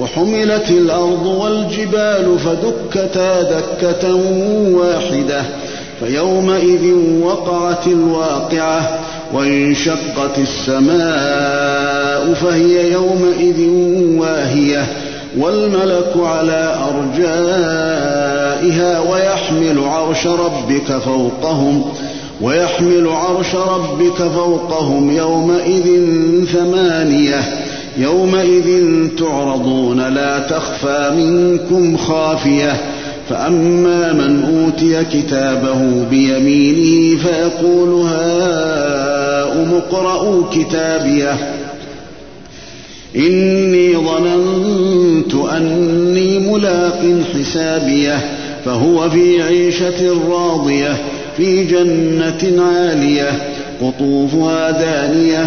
وحملت الأرض والجبال فدكتا دكة واحدة فيومئذ وقعت الواقعة وانشقت السماء فهي يومئذ واهية والملك على أرجائها ويحمل عرش ربك فوقهم ويحمل عرش ربك فوقهم يومئذ ثمانية يومئذ تعرضون لا تخفى منكم خافية فأما من أوتي كتابه بيمينه فيقول هاؤم اقرءوا كتابيه. إني ظننت أني ملاق حسابيه فهو في عيشة راضية في جنة عالية قطوفها دانية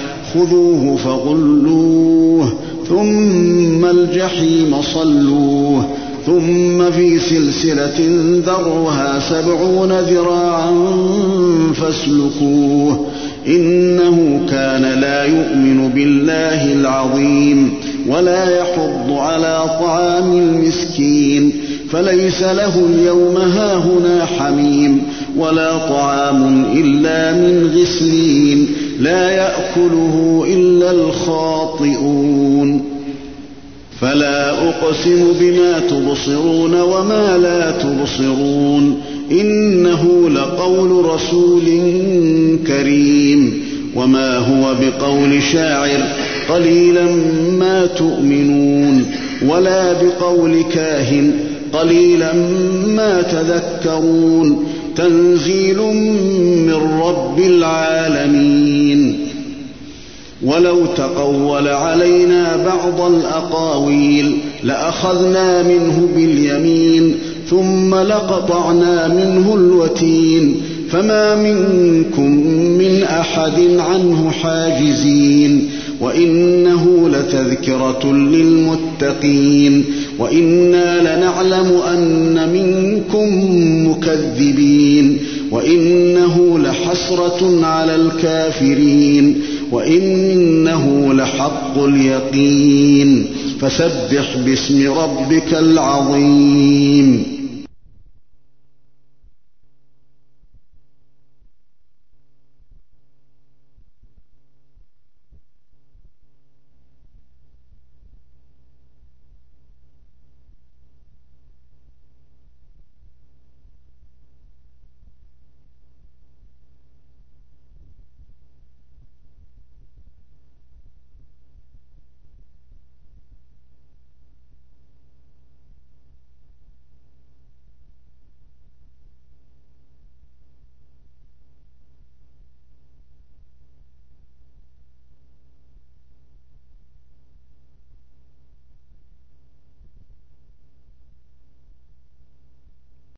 خذوه فغلوه ثم الجحيم صلوه ثم في سلسلة ذرها سبعون ذراعا فاسلكوه إنه كان لا يؤمن بالله العظيم ولا يحض على طعام المسكين فليس له اليوم هاهنا حميم ولا طعام إلا من غسلين. لا يأكله إلا الخاطئون. فلا أقسم بما تبصرون وما لا تبصرون. إنه لقول رسول كريم. وما هو بقول شاعر قليلا ما تؤمنون. ولا بقول كاهن قليلا ما تذكرون. تنزيل من رب العالمين. ولو تقول علينا بعض الأقاويل لأخذنا منه باليمين ثم لقطعنا منه الوتين. فما منكم من أحد عنه حاجزين وإنه لتذكرة للمتقين وإنا لنعلم أن منكم مكذبين وإنه لحسرة على الكافرين وإنه لحق اليقين فسبح باسم ربك العظيم